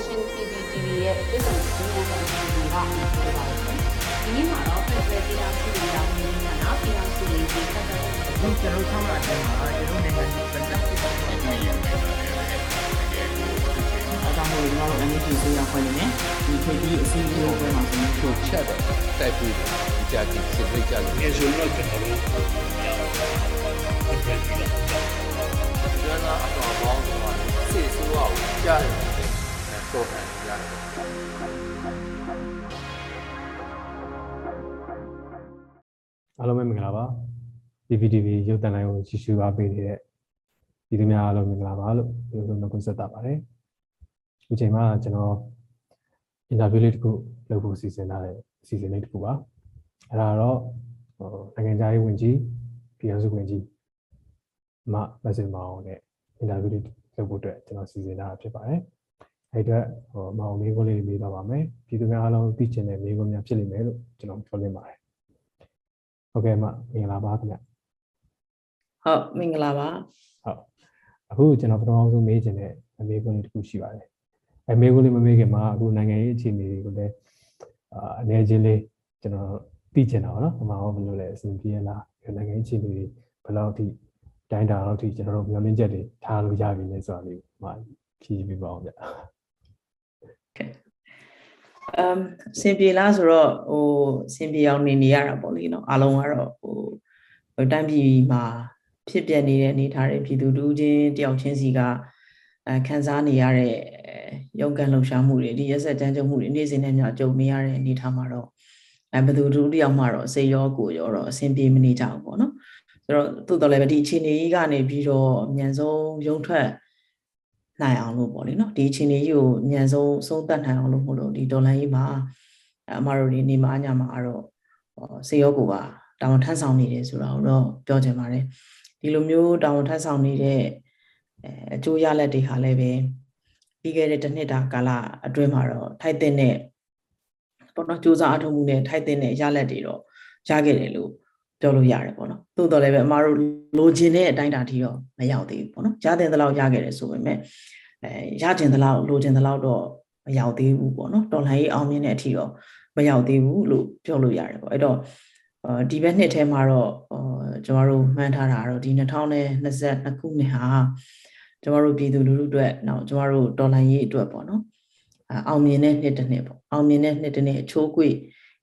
Nation CCTV ရဲ့ပြည်သူ့စီမံဆောင်ရွက်မှုကပြောပါမယ်။ဒီနေ့မှာတော့ Federal ပြည်ထောင်စုတရားဝင်ဌာနပြည်ထောင်စုရေးကြီးဆက်သွယ်မှုအခုကျွန်တော်ဆောင်းလာတဲ့မှာကျွန်တော်နိုင်ငံကြီးပြန်တက်ပြီးတော့ကျွန်တော်ရည်ရည်ပါတယ်အဲဒါမျိုးကျွန်တော်တို့ NHS ဆေးရဖွဲ့နေတယ်ဒီခေတ်ကြီးအစည်းအဝေးပွဲမှာဆိုရင်တို့ချက်တော့တိုက်ပြီးတယ်ဒီကြတိစစ်ဖိတ်ကြလို့ငယ်ဆိုတော့ကျွန်တော်တို့ပြန်ပြီးတော့ကျွမ်းသာအတော်ပေါင်းတော့စစ်ဆိုးအောင်ကြားတယ် တော့တယ်ကြားတယ်အားလုံးပဲမင်္ဂလာပါ PPTV ရုပ်သံလိုင်းကိုကြည့်ရှုအားပေးနေတဲ့ဒီသူများအားလုံးမင်္ဂလာပါလို့ပြောလို့နှုတ်ဆက်တာပါတယ်ဒီချိန်မှာကျွန်တော် interview လေးတစ်ခုလုပ်ဖို့စီစဉ်ထားတဲ့အစီအစဉ်လေးတစ်ခုပါအဲ့ဒါတော့ဟိုနိုင်ငံခြားရေးဝန်ကြီးပြည်ထောင်စုဝန်ကြီးမမက်ဆေ့မောင်နဲ့ interview လေးလုပ်ဖို့အတွက်ကျွန်တော်စီစဉ်ထားတာဖြစ်ပါတယ် အဲ့အတွက်ဟိုမောင်မေးခွန်းလေးမေးသွားပါမယ်ပြည်သူများအားလုံးသိချင်တဲ့မေးခွန်းများဖြစ်လိမ့်မယ်လို့ကျွန်တော်ပြောလင်းပါတယ်ဟုတ်ကဲ့မမင်္ဂလာပါခင်ဗျဟုတ်မင်္ဂလာပါဟုတ်အခုကျွန်တော်ပထမဆုံးမေးချင်တဲ့အမေးခွန်းလေးတစ်ခုရှိပါတယ်အဲမေးခွန်းလေးမမေးခင်မှာအခုနိုင်ငံရေးအခြေအနေတွေကိုလည်းအာအနေချင်းလေးကျွန်တော်သိချင်တာပါနော်ဟိုမှာဟောဘယ်လိုလဲအစဉ်ပြေလားနိုင်ငံရေးအခြေအနေတွေဘယ်လောက်ထိတိုင်းတာလောက်ထိကျွန်တော်တို့မျှော်လင့်ချက်တွေထားလို့ရပြီလဲဆိုတာလေးဟိုမှာဖြည့်ပြပါအောင်ဗျ အမ်စင်ပြေလားဆိုတော့ဟိုစင်ပြေအောင်နေနေရတာပေါ့လေနော်အားလုံးကတော့ဟိုဟိုတိုင်းပြည်မှာဖြစ်ပျက်နေတဲ့အနေထားတွေပြည်သူတူချင်းတယောက်ချင်းစီကအဲခံစားနေရတဲ့ရုပ်ကံလှုပ်ရှားမှုတွေဒီရက်ဆက်တန်းကြုံမှုတွေနေ့စဉ်နဲ့မျှကြုံနေရတဲ့အနေထားမှာတော့အဲဘယ်သူတူတယောက်မှတော့စိတ်ရောကိုယ်ရောတော့အဆင်ပြေမနေကြဘူးပေါ့နော်ဆိုတော့သို့တော်လည်းပဲဒီအခြေအနေကြီးကနေပြီးတော့အမြန်ဆုံးရုံထွက် နိုင်အောင်လို့ပေါ့လေနော်ဒီအခြေအနေကြီးကိုအမြန်ဆုံးဆုံးသက်နိုင်အောင်လို့မို့လို့ဒီဒေါ်လာကြီးမှာအမတို့ဒီနေမအညာမှာတော့စေရောကိုပါတာဝန်ထမ်းဆောင်နေတယ်ဆိုတာကိုတော့ပြောချင်ပါတယ်ဒီလိုမျိုးတာဝန်ထမ်းဆောင်နေတဲ့အဲအကျိုးရလဒ်တွေဟာလည်းပဲပြီးခဲ့တဲ့တစ်နှစ်တာကာလအတွင်းမှာတော့ထိုက်တဲ့နဲ့ပေါ့နော်စူးစမ်းအထောက်မှုနဲ့ထိုက်တဲ့နဲ့ရလဒ်တွေတော့ရခဲ့တယ်လို့ ပြောလို့ရတယ်ပေါ့နော်သို့တော်လည်းပဲအမတို့လိုချင်တဲ့အတိုင်းအတာထိတော့မရောက်သေးဘူးပေါ့နော်ရတဲ့သလောက်ရခဲ့တယ်ဆိုပေမဲ့အဲရကျင်သလောက်လိုချင်သလောက်တော့မရောက်သေးဘူးပေါ့နော်တော်လှန်ရေးအောင်မြင်တဲ့အထိတော့မရောက်သေးဘူးလို့ပြောလို့ရတယ်ပေါ့အဲ့တော့အာဒီဘက်နှစ်ထဲမှာတော့အာကျမတို့မှန်းထားတာတော့ဒီ2022ခုနှစ်ဟာကျမတို့ပြည်သူလူထုအတွက်နောက်ကျမတို့တော်လှန်ရေးအတွက်ပေါ့နော်အာအောင်မြင်တဲ့နှစ်တစ်နှစ်ပေါ့အောင်မြင်တဲ့နှစ်တစ်နှစ်အချိုးကွေ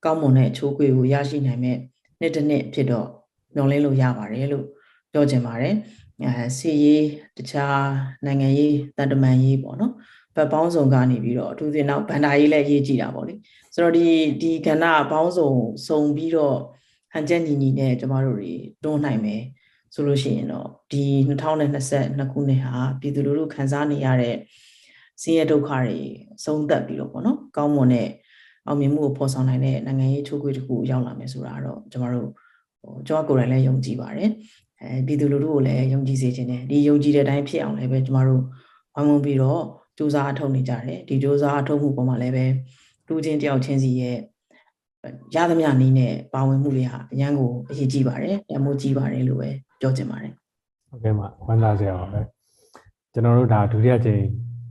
ကောင်းမွန်တဲ့အချိုးကွေကိုရရှိနိုင်မဲ့ နှစ်တစ်နှစ်ဖြစ်တော့မျှော်လင့်လို့ရပါတယ်လို့ပြောချင်ပါတယ်အဲစီရေးတခြားနိုင်ငံရေးတန်တမန်ရေးပေါ့နော်ဘက်ပေါင်းစုံကနေပြီးတော့အထူးသဖြင့်နောက်ဗန္ဒာရေးလည်းရေးကြည့်တာပေါ့လေဆိုတော့ဒီဒီကဏ္ဍပေါင်းစုံစုံပြီးတော့ဟန်ချက်ညီညီနဲ့ကျမတို့တွေတွန်းနိုင်မယ်ဆိုလို့ရှိရင်တော့ဒီ2022ခုနှစ်ဟာပြည်သူလူထုခံစားနေရတဲ့ဆင်းရဲဒုက္ခတွေဆုံးသက်ပြီးတော့ပေါ့နော်ကောင်းမွန်တဲ့ အောင်မြင်မှုကိုဖော်ဆောင်နိုင်တဲ့နိုင်ငံရေးချိုးခွေးတစ်ခုရောက်လာမယ်ဆိုတာတော့ကျမတို့ဟိုကျွန်တော်ကိုယ်တိုင်လည်းယုံကြည်ပါတယ်အဲပြည်သူလူထုကိုလည်းယုံကြည်စေခြင်းနဲ့ဒီယုံကြည်တဲ့အတိုင်းဖြစ်အောင်လည်းပဲကျမတို့ဝိုင်းဝန်းပြီးတော့စူးစမ်းအထောက်နေကြတယ်ဒီစူးစမ်းအထောက်မှုပေါ်မှာလည်းပဲလူချင်းတယောက်ချင်းစီရဲ့ရသမျှနည်းနဲ့ပါဝင်မှုတွေဟာအရန်ကိုအရေးကြီးပါတယ်တမိုးကြီးပါတယ်လို့ပဲပြောချင်ပါတယ်ဟုတ်ကဲ့မဝမ်းသာစရာပါပဲကျွန်တော်တို့ဒါဒုတိယကြိမ်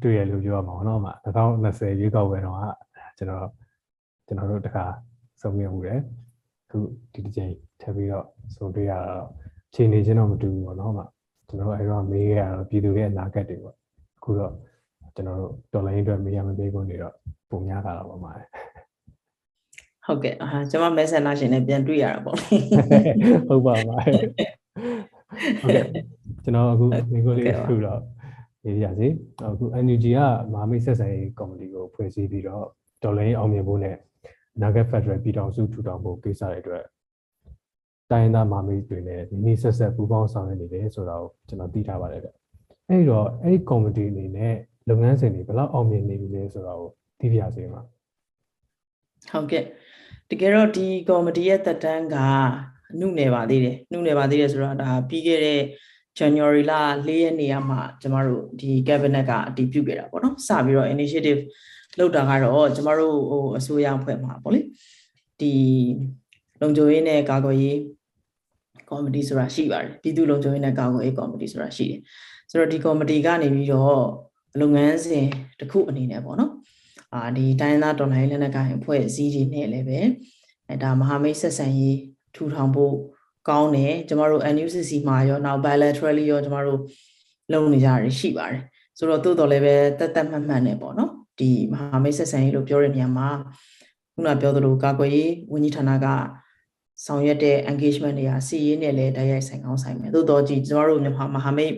တွေ့ရလို့ပြောရမှာပေါ့နော်မ2020ရွေးကောက်ပွဲတော့ကျွန်တော် ကျွန်တော်တို့တခါဆုံးမြင်မှုတယ်အခုဒီတစ်ကြိမ်ထပ်ပြီးတော့ဆုံးတွေ့ရတော့ခြေနေချင်းတော့မတူဘူးပေါ့နော်မကျွန်တော်တို့အဲ့တော့မေးရတော့ပြည်သူတွေရဲ့အနာဂတ်တွေပေါ့အခုတော့ကျွန်တော်တို့တော်လိုင်းအတွက်မေးရမပေးကုန်နေတော့ပုံများတာတော့ပါမှာဟုတ်ကဲ့အာကျွန်မ messenger ရှင်နဲ့ပြန်တွေ့ရတာပေါ့လေဟုတ်ပါပါဟုတ်ကဲ့ကျွန်တော်အခုမိကိုလေးထူတော့နေရစီအခု NUG ကမဟာမိတ်ဆက်ဆံရေးကော်မတီကိုဖွဲ့စည်းပြီးတော့ဒေါ်လာရင်းအောင်မြင်ဖို့နဲ့ နာဂတ်ဖက်ဒရယ်ပြည်ထောင်စုထူထောင်ဖို့ကိစ္စတွေအတွက်တိုင်းသားမဟာမိတ်တွေနဲ့ဒီနေ့ဆက်ဆက်ပူးပေါင်းဆောင်ရွက်နေတယ်ဆိုတော့ကျွန်တော်သိထားပါတယ်ဗျအဲ့တော့အဲ့ဒီကော်မတီအနေနဲ့လုပ်ငန်းစဉ်တွေဘယ်လောက်အောင်မြင်နေပြီလဲဆိုတော့သိပြရစီမှာဟုတ်ကဲ့တကယ်တော့ဒီကော်မတီရဲ့တက်တန်းကနှုနယ်ပါသေးတယ်နှုနယ်ပါသေးတယ်ဆိုတော့ဒါပြီးခဲ့တဲ့ January လ၄ရက်နေ့မှကျမတို့ဒီ cabinet ကအတည်ပြုခဲ့တာပေါ့နော်စပြီးတော့ initiative လောက်တာကတော့ကျမတို့ဟိုအစိုးရအဖွဲ့မှာပေါ့လေဒီလုံခြုံရေးနဲ့ကာကွယ်ရေးကော်မတီဆိုတာရှိပါတယ်ပြည်သူ့လုံခြုံရေးနဲ့ကာကွယ်ရေးကော်မတီဆိုတာရှိတယ်ဆိုတော့ဒီကော်မတီကနေပြီးတော့လုပ်ငန်းစဉ်တစ်ခုအနေနဲ့ပေါ့နော်အာဒီတိုင်းသားတော်လှန်ရေးလက်နက်ကိုင်အဖွဲ့အစည်းတွေနဲ့လည်းပဲအဲဒါမဟာမိတ်ဆက်ဆံရေးထူထောင်ဖို့ကောင်းတယ်ကျမတို့ NUCC မှာရောနောက် bilaterally ရောကျမတို့လုပ်နေကြရရှိပါတယ်ဆိုတော့တိုးတော်လည်းပဲတက်တက်မှတ်မှတ်နဲ့ပေါ့နော် ဒီမဟာမိတ်ဆက်ဆံရေးလို့ပြောတဲ့နေရာမှာခုနပြောသလိုကာကွယ်ရေးဝန်ကြီးဌာနကဆောင်ရွက်တဲ့ engagement တွေကစီရေးနဲ့လည်းတိုက်ရိုက်ဆိုင်ကောင်းဆိုင်မယ်သို့တော်ကြည်ကျမတို့မြန်မာမဟာမိတ်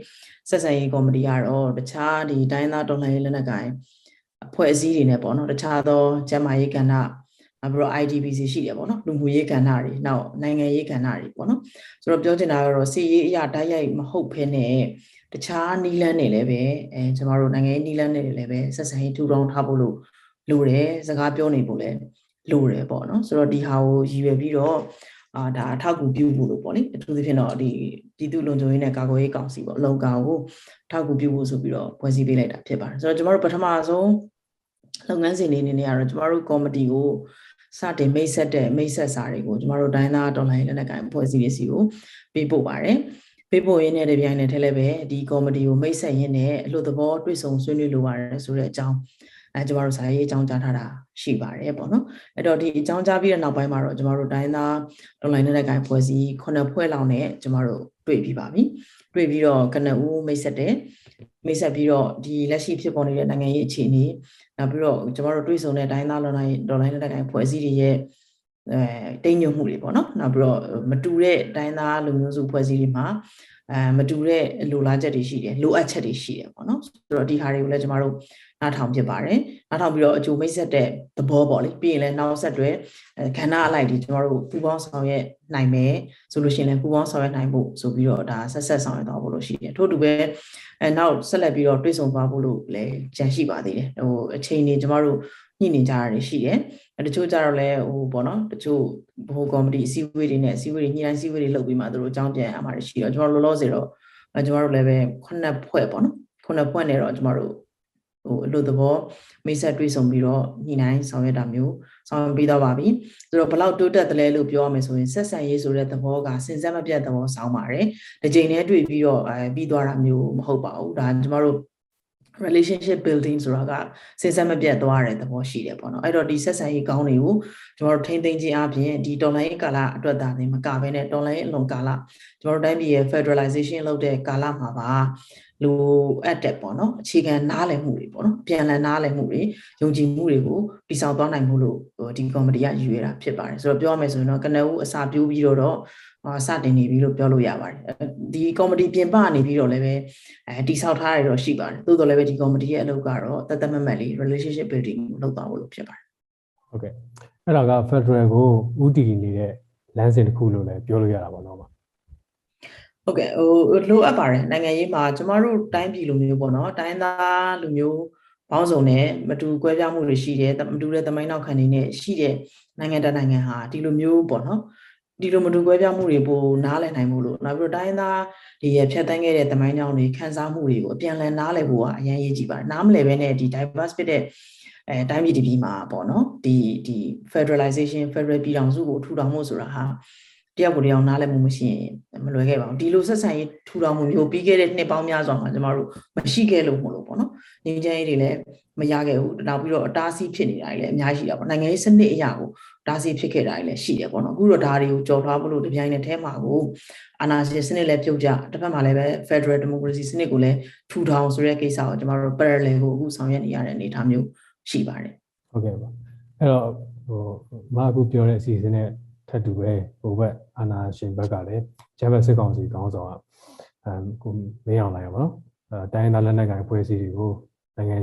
ဆက်ဆံရေးကော်မတီကတော့တခြားဒီတိုင်းသားတော်လှန်ရေးလက်နက်ကိုင်အဖွဲ့အစည်းတွေနဲ့ပေါ့နော်တခြားသောကျန်းမာရေးကဏ္ဍနောက်ပြီးတော့ IDBC ရှိတယ်ပေါ့နော်လူမှုရေးကဏ္ဍတွေနောက်နိုင်ငံရေးကဏ္ဍတွေပေါ့နော်ဆိုတော့ပြောချင်တာကတော့စီရေးအရာတိုက်ရိုက်မဟုတ်ဘဲနဲ့ တခြားနီလန်းတွေလည်းပဲအဲကျမတို့နိုင်ငံရေးနီလန်းတွေလည်းပဲဆက်ဆံရေးထူထောင်ထားဖို့လို့လိုတယ်စကားပြောနေဖို့လည်းလိုတယ်ပေါ့နော်ဆိုတော့ဒီဟာကိုရည်ရွယ်ပြီးတော့အာဒါအထောက်အကူပြုဖို့လို့ပေါ့လေအထူးသဖြင့်တော့ဒီပြည်သူ့လုံခြုံရေးနဲ့ကာကွယ်ရေးကောင်စီပေါ့အလုံကောင်ကိုအထောက်အကူပြုဖို့ဆိုပြီးတော့ဖွဲ့စည်းပေးလိုက်တာဖြစ်ပါတယ်ဆိုတော့ကျမတို့ပထမဆုံးလုပ်ငန်းစဉ်လေးအနေနဲ့ကတော့ကျမတို့ကော်မတီကိုစတင်မိတ်ဆက်တဲ့မိတ်ဆက်စာတွေကိုကျမတို့တိုင်းသားတော်လှန်ရေးလက်နက်ကိုင်ဖွဲ့စည်းရေးစီကိုပေးပို့ပါတယ် ပေးပို့ရင်းနဲ့တပြိုင်နက်တည်းလည်းပဲဒီကော်မတီကိုမိတ်ဆက်ရင်းနဲ့အလို့သဘောတွေ့ဆုံဆွေးနွေးလိုပါတယ်ဆိုတဲ့အကြောင်းအဲကျမတို့စာရေးအကြောင်းကြားထားတာရှိပါတယ်ပေါ့နော်အဲ့တော့ဒီအကြောင်းကြားပြီးတဲ့နောက်ပိုင်းမှာတော့ကျမတို့တိုင်းသား online နဲ့ကိုင်ဖွဲ့စည်းခုနှစ်ဖွဲ့လောက်နဲ့ကျမတို့တွေ့ပြီးပါပြီတွေ့ပြီးတော့ကနဦးမိတ်ဆက်တယ်မိတ်ဆက်ပြီးတော့ဒီလက်ရှိဖြစ်ပေါ်နေတဲ့နိုင်ငံရေးအခြေအနေနောက်ပြီးတော့ကျမတို့တွေ့ဆုံတဲ့တိုင်းသား online online နဲ့ကိုင်ဖွဲ့စည်းတွေရဲ့ အဲတိမ်ညွတ်မှုတွေပေါ့နော်နောက်ပြီးတော့မတူတဲ့တိုင်းသားလူမျိုးစုဖွဲ့စည်းတွေမှာအဲမတူတဲ့လိုလားချက်တွေရှိတယ်လိုအပ်ချက်တွေရှိတယ်ပေါ့နော်ဆိုတော့ဒီဟာတွေကိုလည်းကျမတို့နားထောင်ဖြစ်ပါတယ်နားထောင်ပြီးတော့အကျိုးမိတ်ဆက်တဲ့သဘောပေါ့လေပြီးရင်လည်းနောက်ဆက်တွဲခန္ဓာအလိုက်ဒီကျမတို့ပူပေါင်းဆောင်ရွက်နိုင်မယ်ဆိုလို့ရှိရင်လည်းပူပေါင်းဆောင်ရွက်နိုင်ဖို့ဆိုပြီးတော့ဒါဆက်ဆက်ဆောင်ရွက်သွားဖို့လို့ရှိတယ်ထို့တူပဲအဲနောက်ဆက်လက်ပြီးတော့တွေးဆုံသွားဖို့လို့လည်းကြံရှိပါသေးတယ်ဟိုအချိန်နေကျမတို့ ညှိနေကြရတယ်ရှိတယ်တချို့ကြတော့လည်းဟိုပေါ့နော်တချို့ဘိုကော်မတီအစည်းအဝေးတွေနဲ့အစည်းအဝေးတွေညှိနှိုင်းအစည်းအဝေးတွေလုပ်ပြီးမှသူတို့အကြောင်းပြန်အမှားရှိတော့ကျမတို့လောလောဆယ်တော့ကျမတို့လည်းပဲခုနှစ်ဖွဲ့ပေါ့နော်ခုနှစ်ဖွဲ့နဲ့တော့ကျမတို့ဟိုအလို့သဘောမိတ်ဆက်တွေ့ဆုံပြီးတော့ညှိနှိုင်းဆောင်ရွက်တာမျိုးဆောင်ရွက်ပြီးတော့ပါပြီဆိုတော့ဘလောက်တိုးတက်တယ်လဲလို့ပြောရမယ်ဆိုရင်ဆက်ဆံရေးဆိုတဲ့သဘောကစင်စက်မပြတ်သဘောဆောင်းပါတယ်ဒီချိန်နဲ့တွေ့ပြီးတော့အဲပြီးသွားတာမျိုးမဟုတ်ပါဘူးဒါကျမတို့ relationship building ဆိုတာကစဉ်ဆက်မပြတ်သွားတဲ့သဘောရှိတယ်ပေါ့နော်အဲ့တော့ဒီဆက်ဆံရေးကောင်းတွေကိုကျွန်တော်တို့ထိမ့်သိမ်းခြင်းအပြင်ဒီ online ကာလအတွက်သာနေမကဘဲနဲ့ online အလွန်ကာလကျွန်တော်တို့တိုင်းပြည်ရဲ့ federalization လုပ်တဲ့ကာလမှာပါလိုအပ်တဲ့ပေါ့နော်အခြေခံနားလည်မှုတွေပေါ့နော်ပြန်လည်နားလည်မှုတွေယုံကြည်မှုတွေကိုတည်ဆောက်သွားနိုင်မှုလို့ဒီ committee ကရည်ရွယ်တာဖြစ်ပါတယ်ဆိုတော့ပြောရမယ်ဆိုရင်တော့ကနဦးအစာပြိုးပြီးတော့အာ စတင်နေပြီလို့ပြောလို့ရပါတယ်ဒီကော်မတီပြင်ပနေပြီးတော့လည်းပဲအဲတိဆောက်ထားရတော့ရှိပါတယ်သို့တော်လည်းပဲဒီကော်မတီရဲ့အလုပ်ကတော့တသက်မမတ်လေး relationship building ကိုလုပ်သွားဖို့လို့ဖြစ်ပါတယ်ဟုတ်ကဲ့အဲ့ဒါက Federal ကိုဥတည်နေတဲ့လမ်းစဉ်တစ်ခုလို့လည်းပြောလို့ရတာပေါ့နော်ဟုတ်ကဲ့ဟိုလိုအပ်ပါတယ်နိုင်ငံရေးမှာကျမတို့တိုင်းပြည်လူမျိုးပေါ့နော်တိုင်းသားလူမျိုးပေါင်းစုံနဲ့မတူကွဲပြားမှုတွေရှိတယ်မတူတဲ့သမိုင်းနောက်ခံတွေနဲ့ရှိတဲ့နိုင်ငံတကာနိုင်ငံဟာဒီလိုမျိုးပေါ့နော် ဒီလိုမတူကွဲပြားမှုတွေပိုနားလည်နိုင်မှုလို့နောက်ပြီးတော့တိုင်းသားဒီရဖြတ်တန်းခဲ့တဲ့သမိုင်းကြောင်းတွေခန်းစားမှုတွေကိုအပြန်လည်နားလည်ဖို့ကအရင်ရေးကြည့်ပါတယ်နားမလည်ဘဲနဲ့ဒီ diverse ဖြစ်တဲ့အဲတိုင်းပြည်တစ်ပြည်မှာပေါ့နော်ဒီဒီ federalization federal ပြည်ထောင်စုကိုထူထောင်မှုဆိုတာဟာ တယောက်ကိုတယောက်နားလည်မှုမရှိရင်မလွယ်ခဲ့ပါဘူးဒီလိုဆက်ဆံရေးထူထောင်မှုမျိုးပြီးခဲ့တဲ့နှစ်ပေါင်းများစွာမှာကျမတို့မရှိခဲ့လို့မလို့ပေါ့နော်ငြိမ်းချမ်းရေးတွေလည်းမရခဲ့ဘူးနောက်ပြီးတော့အတားအဆီးဖြစ်နေတာတွေလည်းအများကြီးတာပေါ့နိုင်ငံရေးစနစ်အရာကိုတားဆီးဖြစ်ခဲ့တာတွေလည်းရှိတယ်ပေါ့နော်အခုတော့ဒါတွေကိုကြော်ထားဖို့လို့တပြိုင်နက်တည်းမှာကိုအာဏာရှင်စနစ်လည်းပြုတ်ကြတစ်ဖက်မှာလည်းပဲ Federal Democracy စနစ်ကိုလည်းထူထောင်ဆိုတဲ့ကိစ္စကိုကျမတို့ parallel ကိုအခုဆောင်ရွက်နေရတဲ့အနေအထားမျိုးရှိပါတယ်ဟုတ်ကဲ့ပါအဲ့တော့ဟိုမအခုပြောတဲ့အစီအစဉ်နဲ့ ထပ်တူပဲဟိုဘက်အာနာရှင်ဘက်ကလည်းဂျမ်ဘတ်စစ်ကောင်စီကောင်းဆောင်ကအဲကိုမင်းအောင်လိုက်ရပါတော့အဲတိုင်းဒေသလက်နက်ကိုင်ဖွဲ့စည်းတွေကိုနိုင်ငံ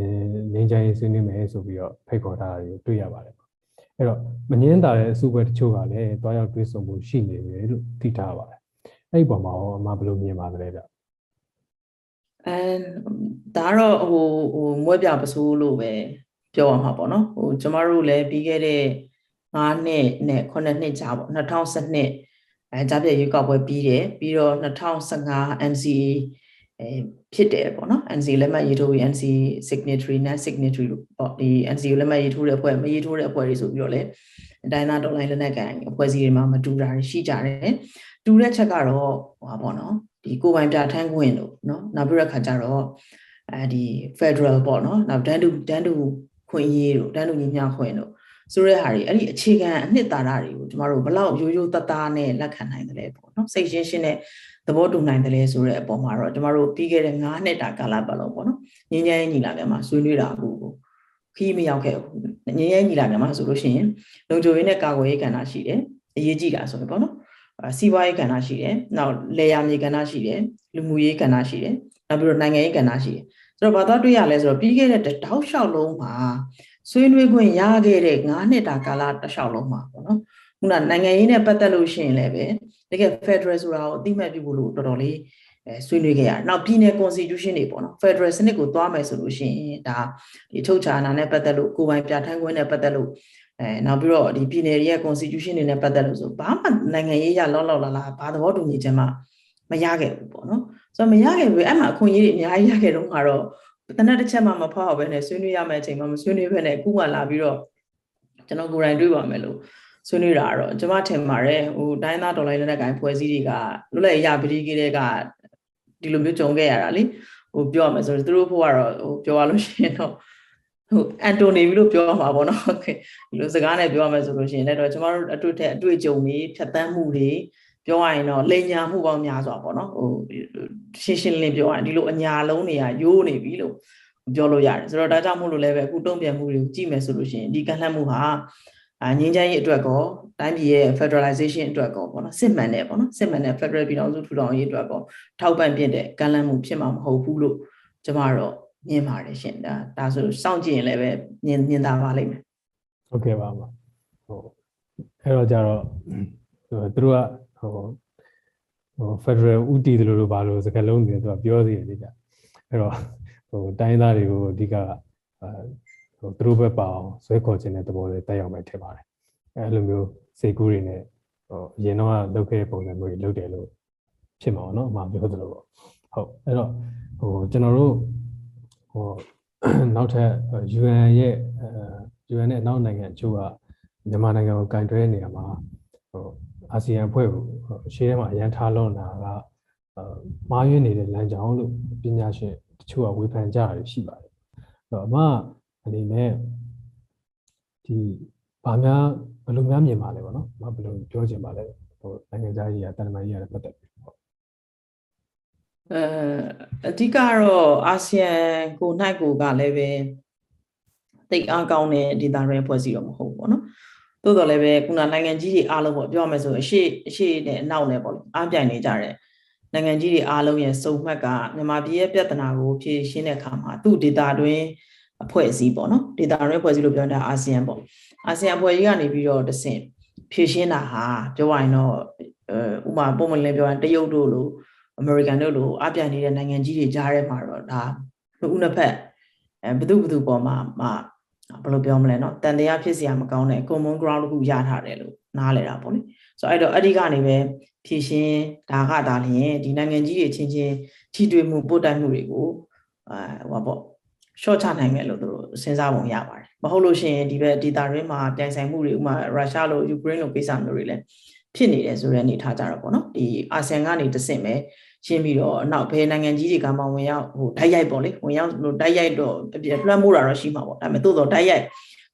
ငင်းချမ်းရေးဆွေးနွေးမယ်ဆိုပြီးတော့ဖိတ်ခေါ်ထားတာကိုတွေ့ရပါတယ်အဲ့တော့မငင်းတာတဲ့အစုပွဲတချို့ကလည်းတွားရောက်တွေ့ဆုံမှုရှိနေတယ်လို့သိထားပါတယ်အဲ့ဒီပုံမှာရောအမဘယ်လိုမြင်ပါသလဲဗျအဲဒါကတော့ဟိုဟိုမွဲပြပစိုးလို့ပဲပြောရမှာပေါ့နော်ဟိုကျမတို့လည်းပြီးခဲ့တဲ့ 5နှစ်နဲ့9နှစ်ကြာပေါ့2012အဲကြားပြရွေးကောက်ပွဲပြီးတယ်ပြီးတော့2015 NCA အဲဖြစ်တယ်ပေါ့နော် NC လက်မှတ်ရေးထိုးပြီး NC signatory နဲ့ signatory ပေါ့ဒီ NC လက်မှတ်ရေးထိုးတဲ့အဖွဲ့မရေးထိုးတဲ့အဖွဲ့တွေဆိုပြီးတော့လေအတိုင်းသားတော်လိုင်းလက်နက်ကန်အဖွဲ့အစည်းတွေမှာမတူတာရှိကြတယ်တူတဲ့ချက်ကတော့ဟောပေါ့နော်ဒီကိုပိုင်ပြထန်းခွင့်လို့နော်နောက်ပြီးတော့ခါကြတော့အဲဒီ federal ပေါ့နော်နောက်တန်းတူတန်းတူခွင့်ရေးတို့တန်းတူညီမျှခွင့်တို့ ဆိုတဲ့ဟာတွေအဲ့ဒီအခြေခံအနှစ်သာရတွေကိုကျမတို့ဘလောက်ရိုးရိုးသားသားနဲ့လက်ခံနိုင်တယ်လဲပေါ့နော်စိတ်ရှင်းရှင်းနဲ့သဘောတူနိုင်တယ်လဲဆိုတဲ့အပေါ်မှာတော့ကျမတို့ပြီးခဲ့တဲ့9နှစ်တာကာလပတ်လုံးပေါ့နော်ငင်းငင်းညီလာပြန်မှာဆွေးနွေးတာအခုခီးမရောက်ခဲ့ဘူးငင်းငင်းညီလာပြန်မှာဆိုလို့ရှိရင်လုံခြုံရေးနဲ့ကာကွယ်ရေးကဏ္ဍရှိတယ်အရေးကြီးတာဆိုရင်ပေါ့နော်စီးပွားရေးကဏ္ဍရှိတယ်နောက်လေယာမြေကဏ္ဍရှိတယ်လူမှုရေးကဏ္ဍရှိတယ်နောက်ပြီးတော့နိုင်ငံရေးကဏ္ဍရှိတယ်ဆိုတော့ဘာသာတွေ့ရလဲဆိုတော့ပြီးခဲ့တဲ့တောက်လျှောက်လုံးမှာ ဆွေးနွေးခွင့်ရခဲ့တဲ့9နှစ်တာကာလတစ်လျှောက်လုံးမှာပေါ့နော်ခုနနိုင်ငံရေးနဲ့ပတ်သက်လို့ရှိရင်လည်းပဲတကယ် Federal ဆိုတာကိုအတိမတ်ပြုဖို့လို့တော်တော်လေးအဲဆွေးနွေးခဲ့ရတယ်။နောက်ပြည်နယ် constitution တွေပေါ့နော် Federal စနစ်ကိုသွားမယ်ဆိုလို့ရှိရင်ဒါဒီထုတ်ချာနာနဲ့ပတ်သက်လို့ကိုယ်ပိုင်ပြဋ္ဌာန်းခွင့်နဲ့ပတ်သက်လို့အဲနောက်ပြီးတော့ဒီပြည်နယ်တွေရဲ့ constitution တွေနဲ့ပတ်သက်လို့ဆိုဘာမှနိုင်ငံရေးရလောက်လောက်လာလာဘာသဘောတူညီချက်မှမရခဲ့ဘူးပေါ့နော်။ဆိုတော့မရခဲ့ဘူးအဲ့မှာအခွင့်အရေးတွေအများကြီးရခဲ့တော့မှာတော့ တနက်တစ်ချက်မှမဖောက်ဘဲနဲ့ဆွေးနွေးရမယ့်အချိန်မှာမဆွေးနွေးဘဲနဲ့အခုမှလာပြီးတော့ကျွန်တော်ကိုယ်တိုင်တွေးပါမယ်လို့ဆွေးနွေးတာတော့ကျွန်မထင်ပါတယ်ဟိုတိုင်းသားဒေါ်လာလက်နက်ကိုင်ဖွဲ့စည်းတွေကလွတ်လပ်ရပတိကြီးတွေကဒီလိုမျိုးကြုံခဲ့ရတာလေဟိုပြောရမယ်ဆိုတော့သူတို့ဖို့ကတော့ဟိုပြောရလို့ရှိရင်တော့ဟိုအန်တိုနီလို့ပြောမှာပေါ့နော်ဒီလိုစကားနဲ့ပြောရမယ်ဆိုလို့ရှိရင်လည်းတော့ကျွန်တော်တို့အတွေ့အထက်အတွေ့အကြုံတွေဖြတ်တန်းမှုတွေ ပြောရရင်တော့လိန်ညာမှုပေါင်းများစွာပေါ့နော်ဟိုရှင်းရှင်းလင်းပြောရရင်ဒီလိုအညာလုံးတွေကယိုးနေပြီလို့ပြောလို့ရတယ်ဆိုတော့ဒါကြောင့်မို့လို့လည်းပဲအခုတုံ့ပြန်မှုတွေကိုကြည့်မယ်ဆိုလို့ရှိရင်ဒီကန့်လန့်မှုဟာအာငင်းချမ်းရေးအတွက်ကောတိုင်းပြည်ရဲ့ federalization အတွက်ကောပေါ့နော်စစ်မှန်တဲ့ပေါ့နော်စစ်မှန်တဲ့ federal ပြည်တော်စုထူထောင်ရေးအတွက်ကောထောက်ပံ့ပြတဲ့ကန့်လန့်မှုဖြစ်မှာမဟုတ်ဘူးလို့ကျမတော့မြင်ပါတယ်ရှင်ဒါဒါဆိုစောင့်ကြည့်ရင်လည်းပဲမြင်မြင်သာပါလိမ့်မယ်ဟုတ်ကဲ့ပါပါဟိုအဲ့တော့ကြတော့ဟိုသူတို့က ဟိုဟို Federal ဥတီတယ်လို့ဘာလို့စကားလုံးတွေသူကပြောစီရတယ်ကြအဲ့တော့ဟိုတိုင်းသားတွေကိုအဓိကအဲဟိုသူတို့ဘက်ပါအောင်ဆွဲခေါ်ခြင်းတဲ့သဘောတွေတက်ရောက်မယ်ထင်ပါတယ်အဲ့လိုမျိုးစိတ်ကူးတွေနဲ့ဟိုအရင်တော့လုပ်ခဲ့တဲ့ပုံစံမျိုးတွေလုပ်တယ်လို့ဖြစ်မှာပေါ့နော်အမှပြောသလိုပေါ့ဟုတ်အဲ့တော့ဟိုကျွန်တော်တို့ဟိုနောက်ထပ် UN ရဲ့အဲ UN နဲ့နောက်နိုင်ငံအချို့ကမြန်မာနိုင်ငံကိုကင်တွဲနေရမှာဟို အာဆီယံအဖွဲ့ကိုရှေ့ထဲမှာအရန်ထားလွန်တာကမားရွေးနေတဲ့လမ်းကြောင်းလို့ပညာရှင်တချို့ကဝေဖန်ကြရရှိပါတယ်။အဲ့တော့အမအနေနဲ့ဒီဘာများဘယ်လိုများမြင်ပါလဲပေါ့နော်။မဘယ်လိုပြောချင်ပါလဲဟိုနိုင်ငံသားကြီးကတန်တမာကြီးရတယ်ပတ်သက်ပြီးဟုတ်အဲအဓိကတော့အာဆီယံကို၌ကိုကလည်းပဲတိတ်အားကောင်းတဲ့ဒေတာရဲဖွဲ့စည်းတော့မဟုတ်ဘူးပေါ့နော် သို့တော်လည်းပဲခုနနိုင်ငံကြီးတွေအားလုံးပေါ့ပြောရမယ်ဆိုအရှိအရှိနဲ့အနောက်နဲ့ပေါ့လေအားပြိုင်နေကြတဲ့နိုင်ငံကြီးတွေအားလုံးရဲ့စုံမှတ်ကမြန်မာပြည်ရဲ့ပြဿနာကိုဖြေရှင်းတဲ့အခါမှာသူ့ဒေတာတွင်အဖွဲ့အစည်းပေါ့နော်ဒေတာရဲဖွဲ့စည်းလို့ပြောတာအာဆီယံပေါ့အာဆီယံအဖွဲ့ကြီးကနေပြီးတော့တဆင့်ဖြေရှင်းတာဟာပြောရရင်တော့အဲဥမာပုံမှန်လည်းပြောရင်တရုတ်တို့လိုအမေရိကန်တို့လိုအပြိုင်နေတဲ့နိုင်ငံကြီးတွေကြားထဲမှာတော့ဒါနှစ်ဦးနှစ်ဖက်အဲဘယ်သူဘယ်သူပေါ်မှာမှ ဘယ်လိုပြောမလဲเนาะတန်တရားဖြစ်စရာမကောင်းတဲ့ common ground တစ်ခုရထားတယ်လို့နားလည်တာပေါ့လေဆိုတော့အဲ့တော့အဲ့ဒီကနေပဲဖြည့်ရှင်းဒါကဒါလျင်ဒီနိုင်ငံကြီးတွေချင်းချင်းထိတွေ့မှုပို့တိုက်မှုတွေကိုအဲဟောပေါ့ short ချနိုင်မယ်လို့သူတို့စဉ်းစားပုံရပါတယ်မဟုတ်လို့ရှိရင်ဒီဘက် data ရင်းမှာပြိုင်ဆိုင်မှုတွေဥမာရုရှားလိုယူကရိန်းလိုကိစ္စမျိုးတွေလည်း ဖြစ်နေတယ်ဆိုတဲ့အနေထားကြတော့ပေါ့နော်ဒီအာဆီယံကနေတဆင့်ပဲရှင်းပြီးတော့နောက်ဘယ်နိုင်ငံကြီးတွေကမှဝင်ရောက်ဟိုတိုက်ရိုက်ပေါ့လေဝင်ရောက်ဟိုတိုက်ရိုက်တော့လွှမ်းမိုးတာတော့ရှိမှာပေါ့ဒါပေမဲ့သို့တော့တိုက်ရိုက်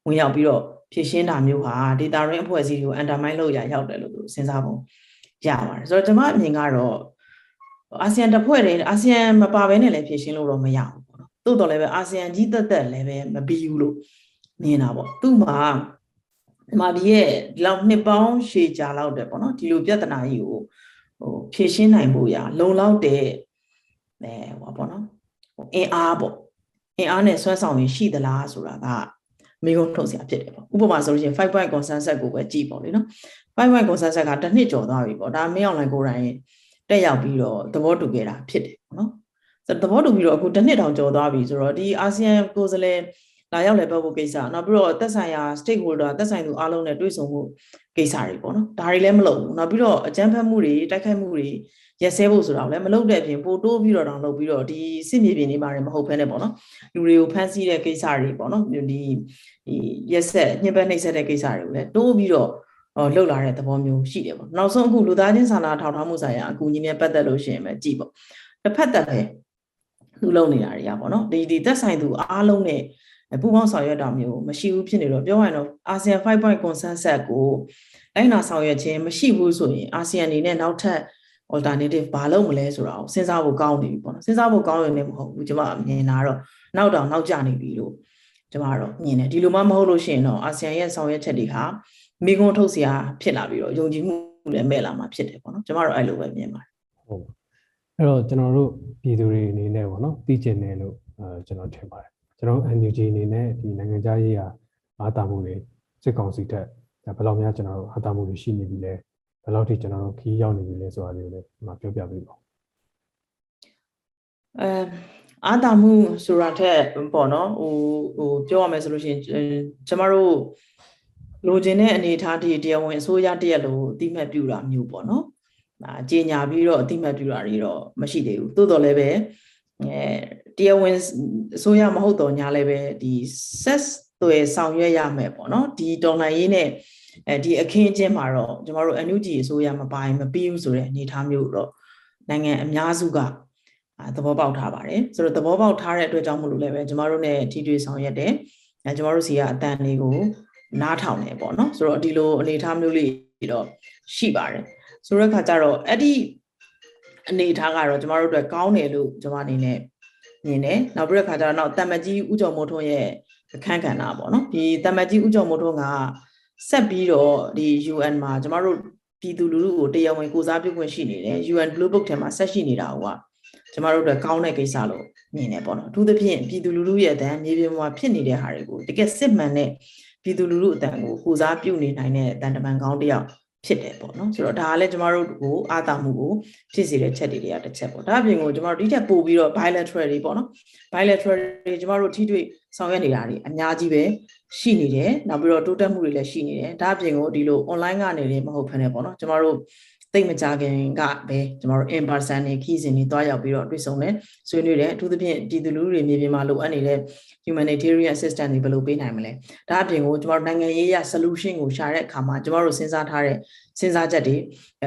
ဝင်ရောက်ပြီးတော့ဖြည့်ရှင်းတာမျိုးဟာ data ရင်းအဖွဲ့အစည်းတွေကို undermine လုပ်ရရောက်တယ်လို့သူစဉ်းစားပုံရပါတယ်ဆိုတော့ကျွန်မအမြင်ကတော့အာဆီယံတစ်ဖွဲ့တည်းအာဆီယံမပါဘဲနဲ့လည်းဖြည့်ရှင်းလို့တော့မရဘူးပေါ့နော်သို့တော်လည်းပဲအာဆီယံကြီးတက်တက်လည်းပဲမပြီးဘူးလို့မြင်တာပေါ့သူ့မှာ ဒီမှာဒီရဲ့ဒီလောက်နှစ်ပေါင်းရှည်ကြာလောက်တယ်ပေါ့နော်ဒီလိုပြဿနာကြီးကိုဟိုဖြည့်ရှင်းနိုင်ဖို့ရလုံလောက်တဲ့အဲဟောပေါ့နော်ဟိုအင်အားပေါ့အင်အားနဲ့ဆွဲဆောင်ရင်ရှိသလားဆိုတာကမိကုံထုတ်စရာဖြစ်တယ်ပေါ့ဥပမာဆိုလို့ရှိရင်5 point consensus ကိုပဲကြည့်ပေါ့လေနော်5 point consensus ကတစ်နှစ်ကျော်သွားပြီပေါ့ဒါမင်းအောင်လိုင်းကိုယ်တိုင်တက်ရောက်ပြီးတော့သဘောတူခဲ့တာဖြစ်တယ်ပေါ့နော်ဆိုတော့သဘောတူပြီးတော့အခုတစ်နှစ်တောင်ကျော်သွားပြီဆိုတော့ဒီအာဆီယံကိုယ်စားလှယ် လာရောက်လည်းပတ်ဖို့ကိစ္စနောက်ပြီးတော့သက်ဆိုင်ရာ stakeholder သက်ဆိုင်သူအားလုံးနဲ့တွေ့ဆုံမှုကိစ္စတွေပေါ့နော်ဒါတွေလည်းမလုပ်ဘူးနောက်ပြီးတော့အကြမ်းဖက်မှုတွေတိုက်ခိုက်မှုတွေရက်စဲဖို့ဆိုတာလည်းမလုပ်တဲ့အပြင်ပိုတိုးပြီးတော့တောင်လုပ်ပြီးတော့ဒီစစ်မြေပြင်တွေမှာလည်းမဟုတ်ဘဲနဲ့ပေါ့နော်လူတွေကိုဖမ်းဆီးတဲ့ကိစ္စတွေပေါ့နော်ဒီဒီရက်ဆက်ညှဉ်းပန်းနှိပ်စက်တဲ့ကိစ္စတွေကိုလည်းတိုးပြီးတော့ဟောလှုပ်လာတဲ့သဘောမျိုးရှိတယ်ပေါ့နောက်ဆုံးအခုလူသားချင်းစာနာထောက်ထားမှုဆိုင်ရာအကူအညီနဲ့ပတ်သက်လို့ရှိရင်ပဲကြည့်ပေါ့တစ်ဖက်သက်ပဲသူလုံနေတာတွေကပေါ့နော်ဒီဒီသက်ဆိုင်သူအားလုံးနဲ့ ပူပေါင်းဆောင်ရွက်တာမျိုးမရှိဘူးဖြစ်နေတော့ပြောရရင်တော့ ASEAN 5 point consensus ကိုလိုက်နာဆောင်ရွက်ခြင်းမရှိဘူးဆိုရင် ASEAN အနေနဲ့နောက်ထပ် alternative ဘာလုပ်မလဲဆိုတာကိုစဉ်းစားဖို့ကောင်းနေပြီပေါ့နော်စဉ်းစားဖို့ကောင်းရုံနဲ့မဟုတ်ဘူးကျွန်မမြင်တာတော့နောက်တော့နောက်ကျနေပြီလို့ကျွန်မတော့မြင်တယ်ဒီလိုမှမဟုတ်လို့ရှိရင်တော့ ASEAN ရဲ့ဆောင်ရွက်ချက်တွေဟာမိကုံးထုတ်စရာဖြစ်လာပြီးတော့ယုံကြည်မှုလည်းမဲ့လာမှာဖြစ်တယ်ပေါ့နော်ကျွန်မတော့အဲ့လိုပဲမြင်ပါတယ်ဟုတ်အဲ့တော့ကျွန်တော်တို့ပြည်သူတွေအနေနဲ့ပေါ့နော်သိကျင်တယ်လို့အဲကျွန်တော်ထင်ပါတယ် ကျွန်တော် NUG အနေနဲ့ဒီနိုင်ငံခြားရေးရာအားတာမှုတွေစစ်ကောင်စီတက်ဒါဘယ်လောက်များကျွန်တော်တို့အားတာမှုတွေရှိနေပြီလဲဘယ်လောက်ထိကျွန်တော်တို့ခီးရောက်နေပြီလဲဆိုတာလေးကိုလည်းဒီမှာပြောပြပေးပါအဲအာတာမှုဆိုတာထက်ပေါ့နော်ဟိုဟိုပြောရမယ်ဆိုလို့ရှိရင်ကျမတို့လိုချင်တဲ့အနေအထားတည်းတရားဝင်အစိုးရတရက်လို့အတိမတ်ပြူတာမျိုးပေါ့နော်ဒါကြေညာပြီးတော့အတိမတ်ပြူတာတွေတော့မရှိသေးဘူးသို့တော်လည်းပဲအဲ တရားဝင်အစိုးရမဟုတ်တော့ညာလည်းပဲဒီ set တွေဆောင်ရွက်ရမယ်ပေါ့နော်ဒီတော်လှန်ရေးနဲ့အဲဒီအခင်းအကျင်းမှာတော့ကျမတို့ NUG အစိုးရမပိုင်မပြီးဘူးဆိုတဲ့အနေအထားမျိုးတော့နိုင်ငံအများစုကအာသဘောပေါက်ထားပါတယ်ဆိုတော့သဘောပေါက်ထားတဲ့အတွက်ကြောင့်မလို့လည်းပဲကျမတို့ ਨੇ ထိတွေ့ဆောင်ရွက်တယ်အဲကျမတို့စီကအတန်လေးကိုနားထောင်တယ်ပေါ့နော်ဆိုတော့ဒီလိုအနေအထားမျိုးလေးတော့ရှိပါတယ်ဆိုတော့ခါကျတော့အဲ့ဒီအနေအထားကတော့ကျမတို့အတွက်ကောင်းတယ်လို့ကျမအနေနဲ့ မြင်တယ်နောက်ပြီးတော့ခါကျတော့နောက်တမကြီးဥကြုံမိုးထွန်းရဲ့အခန်းကဏ္ဍပေါ့နော်ဒီတမကြီးဥကြုံမိုးထွန်းကဆက်ပြီးတော့ဒီ UN မှာကျမတို့ပြည်သူလူထုကိုတရားဝင်ကိုစားပြုခွင့်ရှိနေတယ် UN Blue Book ထဲမှာဆက်ရှိနေတာကကျမတို့အတွက်ကောင်းတဲ့ကိစ္စလို့မြင်တယ်ပေါ့နော်အထူးသဖြင့်ပြည်သူလူထုရဲ့အတန်းမြေပြင်မှာဖြစ်နေတဲ့ဟာတွေကိုတကယ်စစ်မှန်တဲ့ပြည်သူလူထုအတန်းကိုကိုစားပြုနေနိုင်တဲ့အတန်းတမန်ကောင်းတစ်ယောက် ဖြစ်တယ်ပေါ့နော်ဆိုတော့ဒါကလည်းကျမတို့ကိုအာသာမှုကိုဖြစ်စေတဲ့ချက်တွေတွေကတစ်ချက်ပေါ့ဒါအပြင်ကိုကျမတို့ဒီထက်ပိုပြီးတော့ bilateral တွေပေါ့နော် bilateral တွေကျမတို့ထိတွေ့ဆောင်ရွက်နေတာတွေအများကြီးပဲရှိနေတယ်နောက်ပြီးတော့တိုးတက်မှုတွေလည်းရှိနေတယ်ဒါအပြင်ကိုဒီလို online ကနေလည်းမဟုတ်ဖ ೇನೆ ပေါ့နော်ကျမတို့ သိမကြခင်ကပဲကျမတို့ in person နေခီးစဉ်တွေတွားရောက်ပြီးတော့တွေ့ဆုံတယ်ဆွေးနွေးတယ်အထူးသဖြင့်ပြည်သူလူထုတွေမြေပြင်မှာလိုအပ်နေတဲ့ humanitarian assistance တွေဘယ်လိုပေးနိုင်မလဲဒါအပြင်ကိုကျမတို့နိုင်ငံရေးရ solution ကိုရှာတဲ့အခါမှာကျမတို့စဉ်းစားထားတဲ့စဉ်းစားချက်တွေ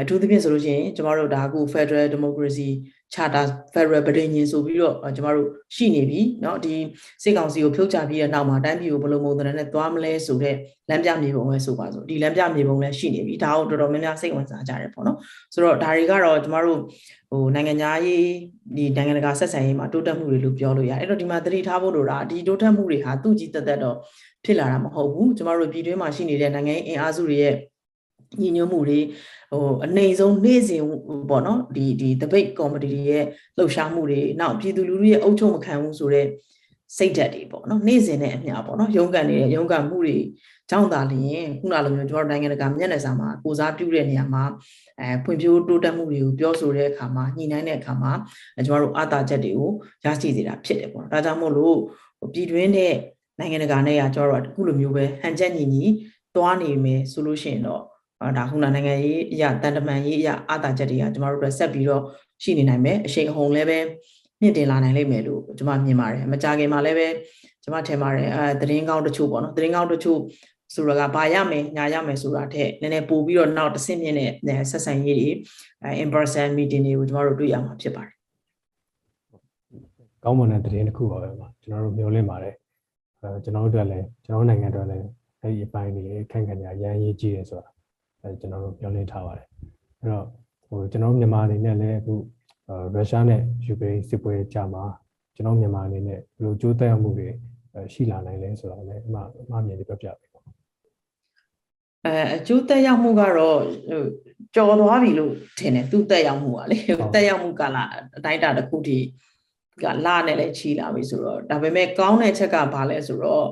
အထူးသဖြင့်ဆိုလို့ရှိရင်ကျမတို့ဒါအခု Federal Democracy Charter Federal ပြည်ညင်ဆိုပြီးတော့ကျမတို့ရှိနေပြီเนาะဒီစစ်ကောင်စီကိုဖြုတ်ချပြီးတဲ့နောက်မှာတိုင်းပြည်ကိုဘယ်လိုပုံစံနဲ့သွားမလဲဆိုတဲ့လမ်းပြမြေပုံပဲဆိုပါစို့ဒီလမ်းပြမြေပုံလည်းရှိနေပြီဒါကိုတော်တော်များများစိတ်ဝင်စားကြတယ်ပေါ့နော်ဆိုတော့ဒါတွေကတော့ကျမတို့ဟိုနိုင်ငံသားရေးဒီနိုင်ငံတကာဆက်ဆံရေးမှာတိုးတက်မှုတွေလို့ပြောလို့ရတယ်အဲ့တော့ဒီမှာသတိထားဖို့လိုတာဒီတိုးတက်မှုတွေဟာသူ့ကြည်တက်တက်တော့ဖြစ်လာတာမဟုတ်ဘူးကျမတို့ပြည်တွင်းမှာရှိနေတဲ့နိုင်ငံရေးအင်အားစုတွေရဲ့ညီညွတ်မှုတွေ ဟိုအနေဆုံးနေ့စဉ်ပေါ့နော်ဒီဒီ debate comedy တွေရဲ့လှုပ်ရှားမှုတွေနောက်ပြည်သူလူထုရဲ့အုပ်ချုပ်မခံဘူးဆိုတော့စိတ်ဓာတ်တွေပေါ့နော်နေ့စဉ်နဲ့အမျှပေါ့နော်ရုန်းကန်နေတဲ့ရုန်းကန်မှုတွေကြောင့်သာလျင်ခုနလိုမျိုးကျွန်တော်နိုင်ငံတကာမျက်နှာစာမှာကိုစားပြုတဲ့နေရာမှာအဲဖွံ့ဖြိုးတိုးတက်မှုတွေကိုပြောဆိုတဲ့အခါမှာညှိနှိုင်းတဲ့အခါမှာကျွန်တော်တို့အာသာချက်တွေကိုရရှိစေတာဖြစ်တယ်ပေါ့နော်ဒါကြောင့်မို့လို့ပြည်တွင်းတဲ့နိုင်ငံတကာနဲ့ကကျွန်တော်တို့အခုလိုမျိုးပဲဟန်ချက်ညီညီသွားနေမယ်ဆိုလို့ရှိရင်တော့ ဒါခုနနိုင်ငံရေးအရာတန်တမန်ရေးအရာအာသာချက်တွေကကျမတို့အတွက်ဆက်ပြီးတော့ရှိနေနိုင်မယ်အရှိန်အဟုန်လည်းပဲမြင့်တင်လာနိုင်လိမ့်မယ်လို့ကျမမြင်ပါတယ်မကြခင်မှာလည်းပဲကျမထင်ပါတယ်အဲသတင်းကောင်းတချို့ပေါ့နော်သတင်းကောင်းတချို့ဆိုတော့ကဘာရမယ်ညာရမယ်ဆိုတာထက်နည်းနည်းပို့ပြီးတော့နောက်တစ်ဆင့်မြင့်တဲ့ဆက်ဆံရေးတွေအဲ in person meeting တွေကိုကျမတို့တွေ့ရမှာဖြစ်ပါတယ်ကောင်းမွန်တဲ့သတင်းတစ်ခုပါပဲပါကျွန်တော်တို့မျှော်လင့်ပါတယ်အဲကျွန်တော်တို့အတွက်လည်းကျွန်တော်နိုင်ငံအတွက်လည်းအဲ့ဒီအပိုင်းတွေခန့်ခန့်ညာရမ်းရေးကြည့်ရဲဆိုတာ အဲကျွန်တော်တို့မျှော်လင့်ထားပါတယ်အဲ့တော့ဟိုကျွန်တော်တို့မြန်မာအနေနဲ့လည်းအခုရုရှားနဲ့ယူကရိန်းစစ်ပွဲကြာမှာကျွန်တော်မြန်မာအနေနဲ့ဘယ်လိုကြိုးတက်ရမှုတွေရှိလာနိုင်လဲဆိုတော့လည်းအမှအမှမြင်ပြီးပြောပြပေးပါအဲအကျိုးတက်ရောက်မှုကတော့ဟိုကြော်သွားပြီလို့ထင်တယ်သူတက်ရောက်မှုကလေတက်ရောက်မှုကလာအတိုင်းတာတစ်ခုထိကလာနဲ့လည်းချီလာပြီဆိုတော့ဒါပေမဲ့ကောင်းတဲ့ချက်ကဘာလဲဆိုတော့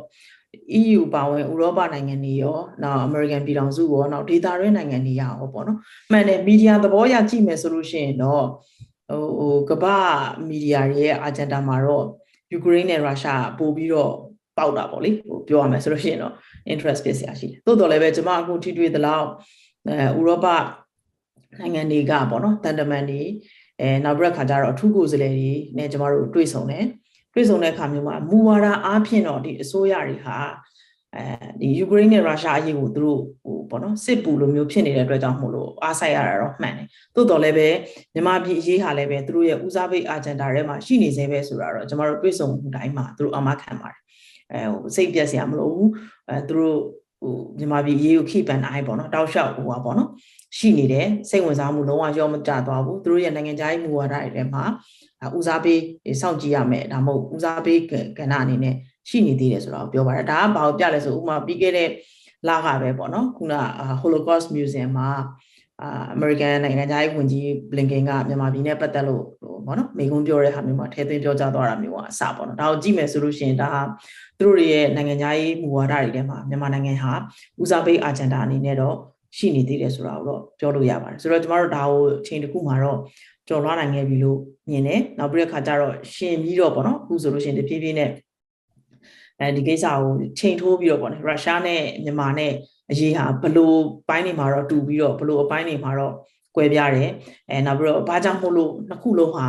EU ပါဝင်ဥရောပနိုင်ငံတွေရောနောက် American ပြည်ထောင်စုရောနောက်ဒေသတွင်းနိုင်ငံတွေရောပေါ့နော်မှန်တယ်မီဒီယာသဘောရကြည့်မယ်ဆိုလို့ရှိရင်တော့ဟိုဟိုကမ္ဘာမီဒီယာတွေရဲ့ agenda မှာတော့ယူကရိန်းနဲ့ရုရှားပို့ပြီးတော့ပေါက်တာပေါ့လေဟိုပြောရမယ်ဆိုလို့ရှိရင်တော့ interest ဖြစ်စရာရှိတယ်တိုးတော်လည်းပဲကျွန်မအခုထိတွေ့သလောက်အဲဥရောပနိုင်ငံတွေကပေါ့နော်တန်တမန်တွေအဲနောက်ပြီးတော့ခါကျတော့အထူးကိုယ်စားလှယ်တွေနဲ့ကျမတို့တွေ့ဆုံတယ် တွေ့ဆုံတဲ့အခါမျိုးမှာမူဝါဒအားဖြင့်တော့ဒီအစိုးရတွေဟာအဲဒီယူကရိန်းနဲ့ရုရှားအရေးကိုသူတို့ဟိုပေါ့နော်စစ်ပူလိုမျိုးဖြစ်နေတဲ့အတွက်ကြောင့်မို့လို့အားဆိုင်ရတာတော့မှန်တယ်သို့တော်လည်းပဲမြန်မာပြည်အရေးဟာလည်းပဲသူတို့ရဲ့ဦးစားပေးအာဂျန်ဒါထဲမှာရှိနေသေးပဲဆိုတာတော့ကျွန်တော်တို့တွေ့ဆုံမှုတိုင်းမှာသူတို့အမခံပါတယ်အဲဟိုစိတ်ပြက်စရာမလိုဘူးအဲသူတို့ဟိုမြန်မာပြည်အရေးကိုခိပန်တိုင်းပေါ့နော်တောက်လျှောက်ဟိုပါပေါ့နော်ရှိနေတယ်စိတ်ဝင်စားမှုလုံးဝရောမကျသွားဘူးသူတို့ရဲ့နိုင်ငံခြားရေးမူဝါဒတွေထဲမှာ ဦးစားပေးစောင့်ကြည့်ရမယ်ဒါမှမဟုတ်ဦးစားပေးကဏ္ဍအနေနဲ့ရှိနေသေးတယ်ဆိုတော့ပြောပါတယ်ဒါကဘာကိုပြလဲဆိုဥပမာပြီးခဲ့တဲ့လကပဲပေါ့နော်ခုန Holocaust Museum မှာအာ American နိုင်ငံသားရေးဝန်ကြီး Blinken ကမြန်မာပြည်နဲ့ပတ်သက်လို့ဟိုပေါ့နော်မိကုံးပြောတဲ့ဟာမျိုးမှာထည့်သွင်းပြောကြားသွားတာမျိုးကအစပေါ့နော်ဒါကိုကြည့်မယ်ဆိုလို့ရှိရင်ဒါဟာသူတို့ရဲ့နိုင်ငံသားရေးမူဝါဒတွေထဲမှာမြန်မာနိုင်ငံဟာဦးစားပေး agenda အနေနဲ့တော့ရှိနေသေးတယ်ဆိုတာကိုတော့ပြောလို့ရပါတယ်ဆိုတော့ကျမတို့ဒါကိုအချိန်တစ်ခုမှာတော့ကျော်လွှားနိုင်ခဲ့ပြီလို့ မြင်တယ်နောက်ပြီးတဲ့ခါကျတော့ရှင်ပြီးတော့ပေါ့နော်အခုဆိုလို့ရှိရင်တဖြည်းဖြည်းနဲ့အဲဒီကိစ္စကိုချိန်ထိုးပြီးတော့ပေါ့နော်ရုရှားနဲ့မြန်မာနဲ့အရေးဟာဘလို့ပိုင်းနေမှာတော့တူပြီးတော့ဘလို့အပိုင်းနေမှာတော့ကွဲပြားတယ်အဲနောက်ပြီးတော့ဘာကြောင့်မို့လို့နှစ်ခုလုံးဟာ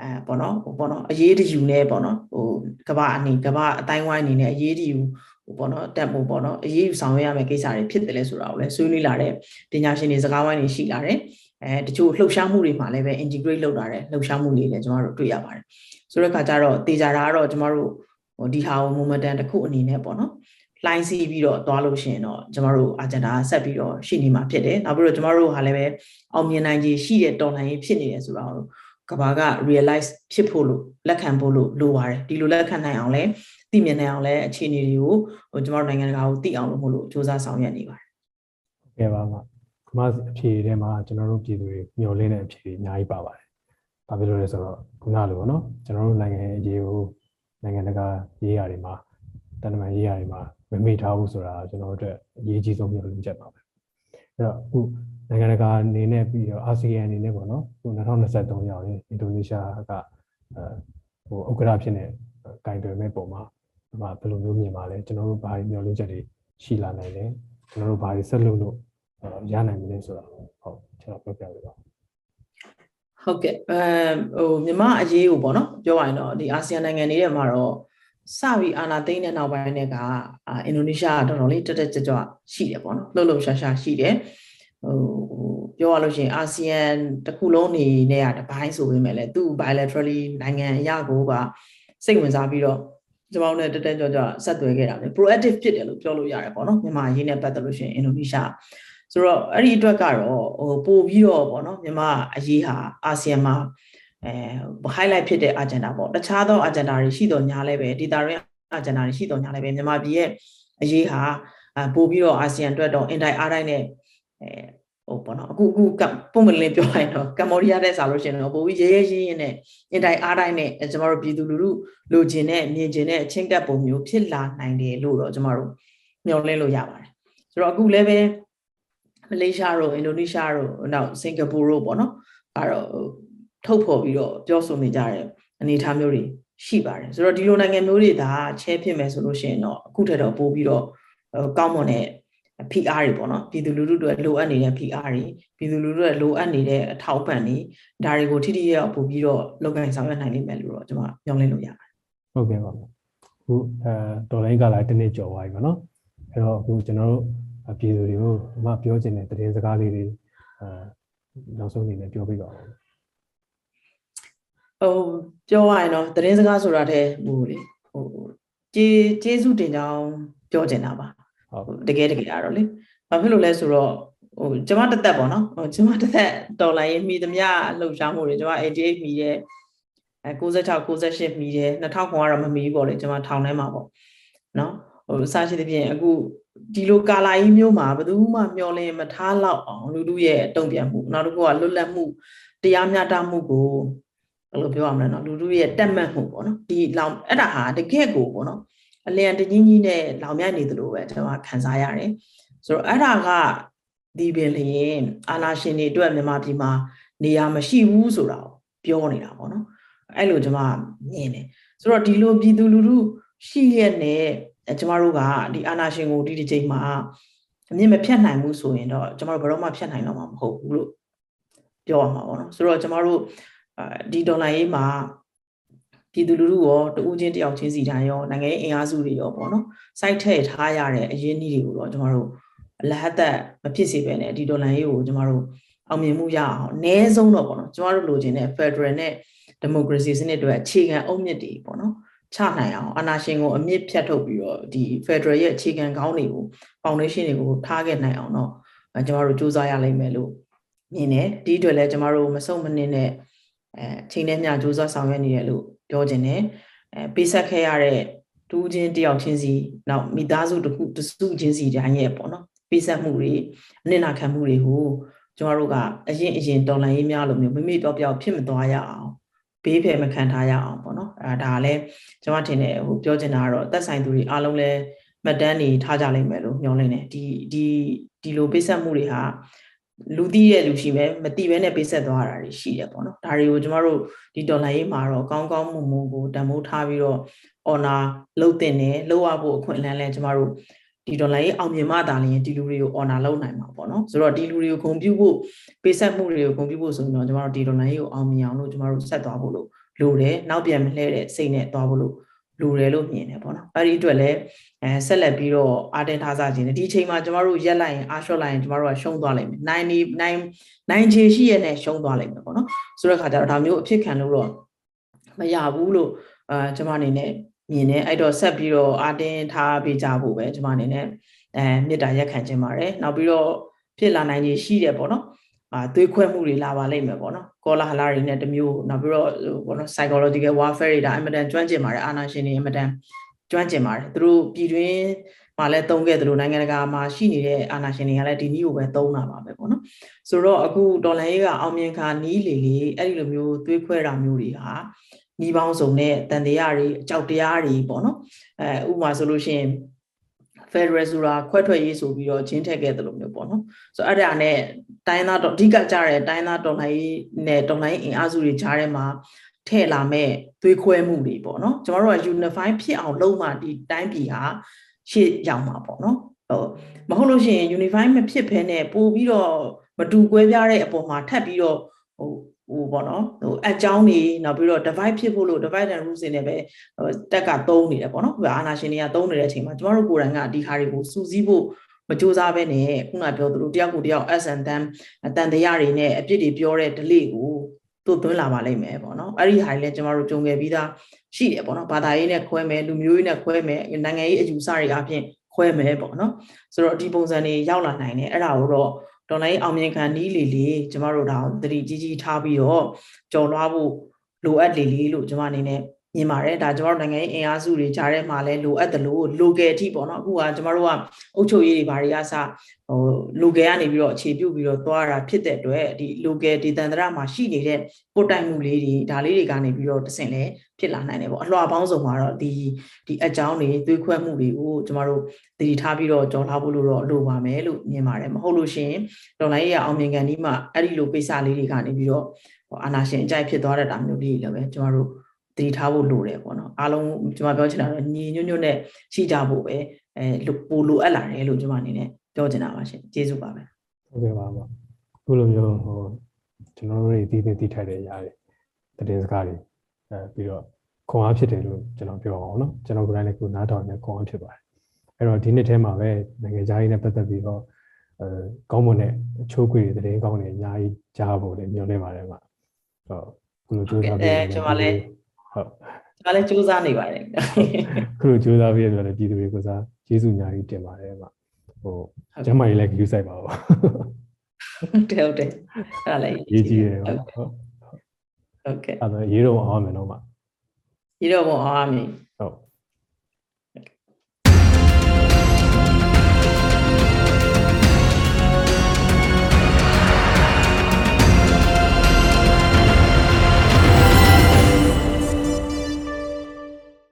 အဲပေါ့နော်ဟိုပေါ့နော်အရေးတယူနဲ့ပေါ့နော်ဟိုကဘာအနေကဘာအတိုင်းဝိုင်းအနေနဲ့အရေးတယူဟိုပေါ့နော်တက်ဖို့ပေါ့နော်အရေးယူဆောင်ရွက်ရမယ့်ကိစ္စတွေဖြစ်တယ်လဲဆိုတာကိုလည်းဆွေးနွေးလာတဲ့ပညာရှင်တွေစကားဝိုင်းတွေရှိလာတယ် အဲတချို့လှုပ်ရှားမှုတွေမှာလည်းပဲ integrate လုပ်လာတဲ့လှုပ်ရှားမှုတွေလည်းကျွန်တော်တို့တွေ့ရပါတယ်ဆိုတော့အခါကျတော့တေချာတာကတော့ကျွန်တော်တို့ဟိုဒီဟာကို momentum တစ်ခုအနေနဲ့ပေါ့နော်လှိုင်းစီးပြီးတော့သွားလို့ရှိရင်တော့ကျမတို့ agenda ဆက်ပြီးတော့ရှိနေမှာဖြစ်တယ်နောက်ပြီးတော့ကျမတို့ဟာလည်းပဲအောင်မြင်နိုင်ခြေရှိတဲ့တော်လှန်ရေးဖြစ်နေတယ်ဆိုတော့ကဘာက realize ဖြစ်ဖို့လို့လက်ခံဖို့လို့လိုပါတယ်ဒီလိုလက်ခံနိုင်အောင်လဲသိမြင်နိုင်အောင်လဲအခြေအနေတွေကိုဟိုကျမတို့နိုင်ငံတကာကိုသိအောင်လို့မို့လို့စူးစမ်းဆောင်ရွက်နေပါတယ်ဟုတ်ကဲ့ပါပါခ မအဖြေထဲမှာကျွန်တော်တို့ပြည်သူတွေမျှော်လင့်တဲ့အဖြေတွေအများကြီးပါပါတယ်။ဘာဖြစ်လို့လဲဆိုတော့ခုနလိုပေါ့နော်ကျွန်တော်တို့နိုင်ငံအရေးကိုနိုင်ငံတကာရေးရာတွေမှာတန်တမာရေးရာတွေမှာမမေ့ထားဘူးဆိုတာကျွန်တော်တို့အတွက်အရေးကြီးဆုံးမျှော်လင့်ချက်ပါပဲ။အဲ့တော့အခုနိုင်ငံတကာအနေနဲ့ပြီးတော့အာဆီယံအနေနဲ့ပေါ့နော်ခု2023ရောက်ရင်အင်ဒိုနီးရှားကအဲဟိုဥက္ကဋ္ဌဖြစ်နေကင်တွယ်မဲ့ပုံမှာဘယ်လိုမျိုးမြင်ပါလဲကျွန်တော်တို့ဘာမျှော်လင့်ချက်တွေရှိလာနိုင်လဲကျွန်တော်တို့ဘာတွေဆက်လုပ်လို့ ရနိုင်မလဲဆိုတော့ဟုတ်ကျွန်တော်ပြောပြပေးပါဟုတ်ကဲ့အဲဟိုမြန်မာအရေးကိုပေါ့နော်ပြောရရင်တော့ဒီအာဆီယံနိုင်ငံတွေထဲမှာတော့စပြီးအာနာသိန်းတဲ့နောက်ပိုင်းတွေကအာအင်ဒိုနီးရှားကတော်တော်လေးတက်တက်ကြွကြွရှိတယ်ပေါ့နော်လှုပ်လှုပ်ရှားရှားရှိတယ်ဟိုပြောရလို့ရှိရင်အာဆီယံတစ်ခုလုံးနေနဲ့ကတပိုင်းဆိုပေမဲ့လည်းသူ့ bilaterally နိုင်ငံအရာကိုကစိတ်ဝင်စားပြီးတော့ကျွန်တော်တို့တက်တက်ကြွကြွဆက်သွယ်ခဲ့တာလေ proactive ဖြစ်တယ်လို့ပြောလို့ရတယ်ပေါ့နော်မြန်မာအရေးနဲ့ပတ်သက်လို့ရှိရင်အင်ဒိုနီးရှား ဆိုတော့အဲ့ဒီအတွက်ကတော့ဟိုပို့ပြီးတော့ပေါ့နော်မြန်မာအရေးဟာအာဆီယံမှာအဲ highlight ဖြစ်တဲ့ agenda ပေါ့တခြားသော agenda တွေရှိတော့ညာလည်းပဲဒေတာရင်း agenda တွေရှိတော့ညာလည်းပဲမြန်မာပြည်ရဲ့အရေးဟာပို့ပြီးတော့အာဆီယံအတွက်တော့ inter အားတိုင်းနဲ့အဲဟိုပေါ့နော်အခုအခုပုံမလင်းပြောလိုက်တော့ကမ္ဘောဒီးယားတဲ့ဆိုလို့ရှိရင်တော့ပို့ပြီးရဲရဲရင်းရင်းနဲ့ inter အားတိုင်းနဲ့ကျွန်တော်တို့ပြည်သူလူထုလိုချင်တဲ့မြင်ချင်တဲ့အချင်းကပ်ပုံမျိုးဖြစ်လာနိုင်တယ်လို့တော့ကျွန်တော်တို့မျှော်လင့်လို့ရပါတယ်ဆိုတော့အခုလည်းပဲ မလေးရှားတို့အင်ဒိုနီးရှားတို့နောက်စင်ကာပူတို့ပေါ့နော်အဲ့တော့ထုတ်ဖော်ပြီးတော့ပြောဆိုနေကြတဲ့အနေအထားမျိုးတွေရှိပါတယ်ဆိုတော့ဒီလိုနိုင်ငံမျိုးတွေဒါချဲဖြစ်မယ်ဆိုလို့ရှိရင်တော့အခုထက်တော့ပို့ပြီးတော့ကောင်းမွန်တဲ့ PR တွေပေါ့နော်ပြည်သူလူထုတွေလိုအပ်နေတဲ့ PR တွေပြည်သူလူထုတွေလိုအပ်နေတဲ့အထောက်ပံ့တွေဒါတွေကိုထိထိရောက်ပို့ပြီးတော့လုပ်ကိုင်ဆောင်ရွက်နိုင်လိမ့်မယ်လို့တော့ကျွန်မပြောင်းလဲလို့ရပါတယ်ဟုတ်ကဲ့ပါအခုအဲဒေါ်လိုင်းကလာတနေ့ကြော်သွားပြီပေါ့နော်အဲ့တော့အခုကျွန်တော်တို့ ပြည်သူတွေကိုအမပြောချင်တဲ့သတင်းစကားလေးတွေအဲနောက်ဆုံးအနေနဲ့ပြောပြပါဦးဟိုပြောရရင်တော့သတင်းစကားဆိုတာတဲ့ဟိုလေဟိုကျေးကျေးဇူးတင်ကြောင်းပြောချင်တာပါဟုတ်တကယ်တကယ်အားတော့လေဘာဖြစ်လို့လဲဆိုတော့ဟိုကျမတစ်သက်ပေါ့နော်ဟိုကျမတစ်သက်တော်လိုင်းရေးမိသမျှလှုပ်ရှားမှုတွေကျမ88မိတယ်အဲ96 98မိတယ်2000ကတော့မမီဘူးပေါ့လေကျမထောင်ထဲမှာပေါ့နော်ဟိုစားရှိသဖြင့်အခု ဒီလိုကာလာကြီးမျိုးမှာဘယ်သူမှမျောလင်းမထားလောက်အောင်လူတို့ရဲ့တုံ့ပြန်မှုနောက်တစ်ခုကလွတ်လပ်မှုတရားမျှတမှုကိုဘယ်လိုပြောရမလဲနော်လူတို့ရဲ့တက်မှတ်မှုပေါ့နော်ဒီလောင်အဲ့ဒါဟာတကယ့်ကိုပေါ့နော်အလျံတကြီးကြီးနဲ့လောင်မြိုက်နေသလိုပဲကျွန်တော်ခံစားရတယ်ဆိုတော့အဲ့ဒါကဒီပင်လျင်အာနာရှင်တွေအတွက်မြန်မာပြည်မှာနေရာမရှိဘူးဆိုတာပြောနေတာပေါ့နော်အဲ့လိုကျွန်မမြင်တယ်ဆိုတော့ဒီလိုပြည်သူလူထုရှိရဲ့နဲ့ ကျမတို့ကဒီအာနာရှင်ကိုဒီဒီချိန်မှာအမြင့်မဖြတ်နိုင်ဘူးဆိုရင်တော့ကျမတို့ဘယ်တော့မှဖြတ်နိုင်တော့မှာမဟုတ်ဘူးလို့ပြောရမှာပေါ့နော်ဆိုတော့ကျမတို့ဒီဒေါ်လာရေးမှာပြပြည်သူလူထုရောတဦးချင်းတယောက်ချင်းစီတိုင်းရောနိုင်ငံရေးအင်အားစုတွေရောပေါ့နော်စိုက်ထည့်ထားရတဲ့အရင်းအနှီးတွေကိုတော့ကျမတို့အလဟတ်သက်မဖြစ်စေပဲနဲ့ဒီဒေါ်လာရေးကိုကျမတို့အောင်မြင်မှုရအောင်အနည်းဆုံးတော့ပေါ့နော်ကျမတို့လိုချင်တဲ့ Federal နဲ့ Democracy စနစ်တွေအခြေခံအုတ်မြစ်တွေပေါ့နော် ချနိုင်အောင်အာဏာရှင်ကိုအမြင့်ဖြတ်ထုတ်ပြီးတော့ဒီ Federal ရဲ့အခြေခံကောင်းတွေကို foundation တွေကိုထားခဲ့နိုင်အောင်တော့အဲကျမတို့စူးစမ်းရလိမ့်မယ်လို့မြင်တယ်ဒီအတွက်လည်းကျမတို့မစုံမနစ်နဲ့အဲချိန်နဲ့မျှစူးစမ်းဆောင်ရွက်နေတယ်လို့ပြောခြင်းတယ်အဲပေးဆက်ခဲ့ရတဲ့တူးချင်းတယောက်ချင်းစီနောက်မိသားစုတစ်ခုတစ်စုချင်းစီတိုင်းရဲ့ပေါ့နော်ပေးဆက်မှုတွေအနစ်နာခံမှုတွေကိုကျမတို့ကအရင်အရင်တော်လှန်ရေးများလိုမျိုးမိမိပြောပြောဖြစ်မသွားရအောင် ဘေးဖယ်မခံထားရအောင်ပေါ့နော်အဲဒါလည်းကျွန်မထင်တယ်ဟိုပြောချင်တာကတော့သက်ဆိုင်သူတွေအားလုံးလည်းမှတ်တမ်းနေထားကြလိမ့်မယ်လို့မျှော်လင့်တယ်ဒီဒီဒီလိုပေးဆက်မှုတွေဟာလူသိရဲ့လူရှိပဲမသိဘဲနဲ့ပေးဆက်သွားတာတွေရှိတယ်ပေါ့နော်ဒါတွေကိုကျမတို့ဒီဒေါ်လာရေးမှာတော့ကောင်းကောင်းမွန်မွန်ကိုတန်ဖိုးထားပြီးတော့ honor လုပ်တင်တယ်လုပ်ရဖို့အခွင့်အလမ်းလဲကျမတို့ ဒီဒေါ်လာရေးအောင်မြင်မှသာလျှင်ဒီလူတွေကို honor လုပ်နိုင်မှာပေါ့နော်ဆိုတော့ဒီလူတွေကိုဂုဏ်ပြုဖို့ပေးဆက်မှုတွေကိုဂုဏ်ပြုဖို့ဆိုရင်တော့ကျမတို့ဒီဒေါ်လာရေးကိုအောင်မြင်အောင်လို့ကျမတို့ဆက်သွားဖို့လို့လိုတယ်နောက်ပြန်မလှဲတဲ့စိတ်နဲ့သွားဖို့လို့လိုတယ်လို့မြင်တယ်ပေါ့နော်အဲ့ဒီအတွက်လည်းအဲဆက်လက်ပြီးတော့အာတင်ထားစားခြင်းဒီအချိန်မှာကျမတို့ရက်လိုက်ရင်အားလျှော့လိုက်ရင်ကျမတို့ကရှုံးသွားလိမ့်မယ်90 9 9ချေရှိရနဲ့ရှုံးသွားလိမ့်မယ်ပေါ့နော်ဆိုတဲ့ခါကျတော့ဒါမျိုးအဖြစ်ခံလို့တော့မရဘူးလို့အာကျမအနေနဲ့ မြင်တယ်အဲ့တော့ဆက်ပြီးတော့အာတင်ထားပေးကြဖို့ပဲကျမအနေနဲ့အဲမေတ္တာရက်ခံခြင်းပါတယ်နောက်ပြီးတော့ဖြစ်လာနိုင်ခြင်းရှိတယ်ပေါ့နော်အာသွေးခွဲမှုတွေလာပါလိမ့်မယ်ပေါ့နော်ကောလာဟလာတွေနဲ့တမျိုးနောက်ပြီးတော့ဟိုပေါ့နော် psychological warfare တွေဒါအင်မတန်ကျွမ်းကျင်ပါတယ်အာနာရှင်တွေအင်မတန်ကျွမ်းကျင်ပါတယ်သူတို့ပြည်တွင်းမှာလည်းသုံးခဲ့သလိုနိုင်ငံတကာမှာရှိနေတဲ့အာနာရှင်တွေကလည်းဒီနည်းကိုပဲသုံးတာပါပဲပေါ့နော်ဆိုတော့အခုဒေါ်လာရေးကအောင်မြင်ခါနီးလေလေအဲ့ဒီလိုမျိုးသွေးခွဲတာမျိုးတွေဟာ နီးပေါင်းစုံနဲ့တန်တရားတွေအကြောက်တရားတွေပေါ့နော်အဲဥပမာဆိုလို့ရှိရင် Federal ဆိုတာခွဲထွက်ရေးဆိုပြီးတော့ဂျင်းထက်ခဲ့တယ်လို့မျိုးပေါ့နော်ဆိုတော့အဲ့ဒါနဲ့တိုင်းသားတော့အဓိကကြတဲ့တိုင်းသားတော်လှန်ရေးနဲ့တော်လှန်ရေးအင်အားစုတွေကြားထဲမှာထည့်လာမဲ့သွေးခွဲမှုတွေပေါ့နော်ကျမတို့က unify ဖြစ်အောင်လုပ်မှဒီတိုင်းပြည်ဟာရှေ့ရောက်မှာပေါ့နော်ဟိုမဟုတ်လို့ရှိရင် unify မဖြစ်ဘဲနဲ့ပို့ပြီးတော့မတူကွဲပြားတဲ့အပေါ်မှာထပ်ပြီးတော့ဟို ဟိုပေါ့နော်ဟိုအကြောင်းတွေနောက်ပြီးတော့ divide ဖြစ်ဖို့လို့ divide and rule စင်နဲ့ပဲတက်ကသုံးနေတယ်ပေါ့နော်အာနာရှင်တွေကသုံးနေတဲ့အချိန်မှာကျမတို့ကိုယ်တိုင်ကဒီဟာတွေကိုစူးစီးဖို့မကြိုးစားဘဲနဲ့ခုနပြောသလိုတယောက်ကိုတယောက် S and them တန်တရားတွေနဲ့အပြစ်တွေပြောတဲ့ delay ကိုသွတ်သွင်းလာပါလိမ့်မယ်ပေါ့နော်အဲ့ဒီဟာတွေလည်းကျမတို့ကြုံခဲ့ပြီးသားရှိတယ်ပေါ့နော်ဘာသာရေးနဲ့ခွဲမယ်လူမျိုးရေးနဲ့ခွဲမယ်နိုင်ငံရေးအယူဆတွေအပြင်ခွဲမယ်ပေါ့နော်ဆိုတော့ဒီပုံစံတွေရောက်လာနိုင်တယ်အဲ့ဒါကိုတော့ ဒေါ်လာရေးအောင်မြင်ခံနီးလေလေကျမတို့ဒါသတိကြီးကြီးထားပြီးတော့ကြော်လွှားဖို့လိုအပ်လေလေလို့ကျမအနေနဲ့ မြင်ပါတယ်ဒါကျမတို့နိုင်ငံရေးအင်အားစုတွေကြားထဲမှာလည်းလိုအပ်တယ်လို့ local အထိပေါ့နော်အခုကကျမတို့ကအုပ်ချုပ်ရေးတွေဘာတွေကစဟို local ကနေပြီးတော့အခြေပြုပြီးတော့သွားတာဖြစ်တဲ့အတွက်ဒီ local ဒေသန္တရမှာရှိနေတဲ့ပို့တိုင်မှုလေးတွေဒါလေးတွေကနေပြီးတော့တဆင့်လဲဖြစ်လာနိုင်တယ်ပေါ့အလှော်ပေါင်းစုံမှာတော့ဒီဒီအကြောင်းတွေသွေးခွဲမှုတွေကိုကျမတို့တည်ထားပြီးတော့ကြော်ထားဖို့လို့တော့လိုပါမယ်လို့မြင်ပါတယ်မဟုတ်လို့ရှိရင်ဒေါ်လာရေးရအောင်မြင်ကန်ဒီမှာအဲ့ဒီလိုကိစ္စလေးတွေကနေပြီးတော့အာနာရှင်အကြိုက်ဖြစ်သွားတဲ့တာမျိုးလေးတွေလည်းပဲကျမတို့ တည်ထားဖို့လိုတယ်ပေါ့နော်အားလုံးကျွန်မပြောချင်တာတော့ညီညွတ်ညွတ်နဲ့ရှိကြဖို့ပဲအဲပိုလိုအပ်လာတယ်လို့ကျွန်မအနေနဲ့ပြောချင်တာပါရှင်ကျေးဇူးပါပဲဟုတ်ကဲ့ပါပါခုလိုမျိုးဟိုကျွန်တော်တို့တွေဒီနေ့တည်ထိုက်တဲ့အရာတွေတည်စကားတွေအဲပြီးတော့ခွန်အားဖြစ်တယ်လို့ကျွန်တော်ပြောအောင်နော်ကျွန်တော်ကိုယ်တိုင်လည်းကိုနားထောင်နေခွန်အားဖြစ်ပါတယ်အဲ့တော့ဒီနှစ်ထဲမှာပဲနိုင်ငံခြားရေးနဲ့ပတ်သက်ပြီးတော့အဲကောင်းမွန်တဲ့အချိုးခွေတွေတည်ကောင်းတွေအများကြီးကြားဖို့လည်းညွှန်နေပါတယ်မှာဟုတ်ခုလိုကြိုးစားပြီးအဲကျွန်မလည်း ဟုတ်ကျွန်မလည်းစူးစမ်းနေပါတယ်ခုလိုကြိုးစားပြီးရဆိုတော့ပြည်သူတွေကစားကျေးဇူးအများကြီးတင်ပါတယ်မှာဟိုကျမ်းမာရေးလည်းကြည့်ဆိုင်ပါဦးဟုတ်တယ်ဟုတ်တယ်အဲ့ဒါလည်းရေးကြည့်တယ်ဟုတ်ဟုတ်ဟုတ်ကဲ့အဲ့တော့ရေးတော့အောင်မယ်နော်မှာဒီတော့ဘောအောင်အမီဟုတ်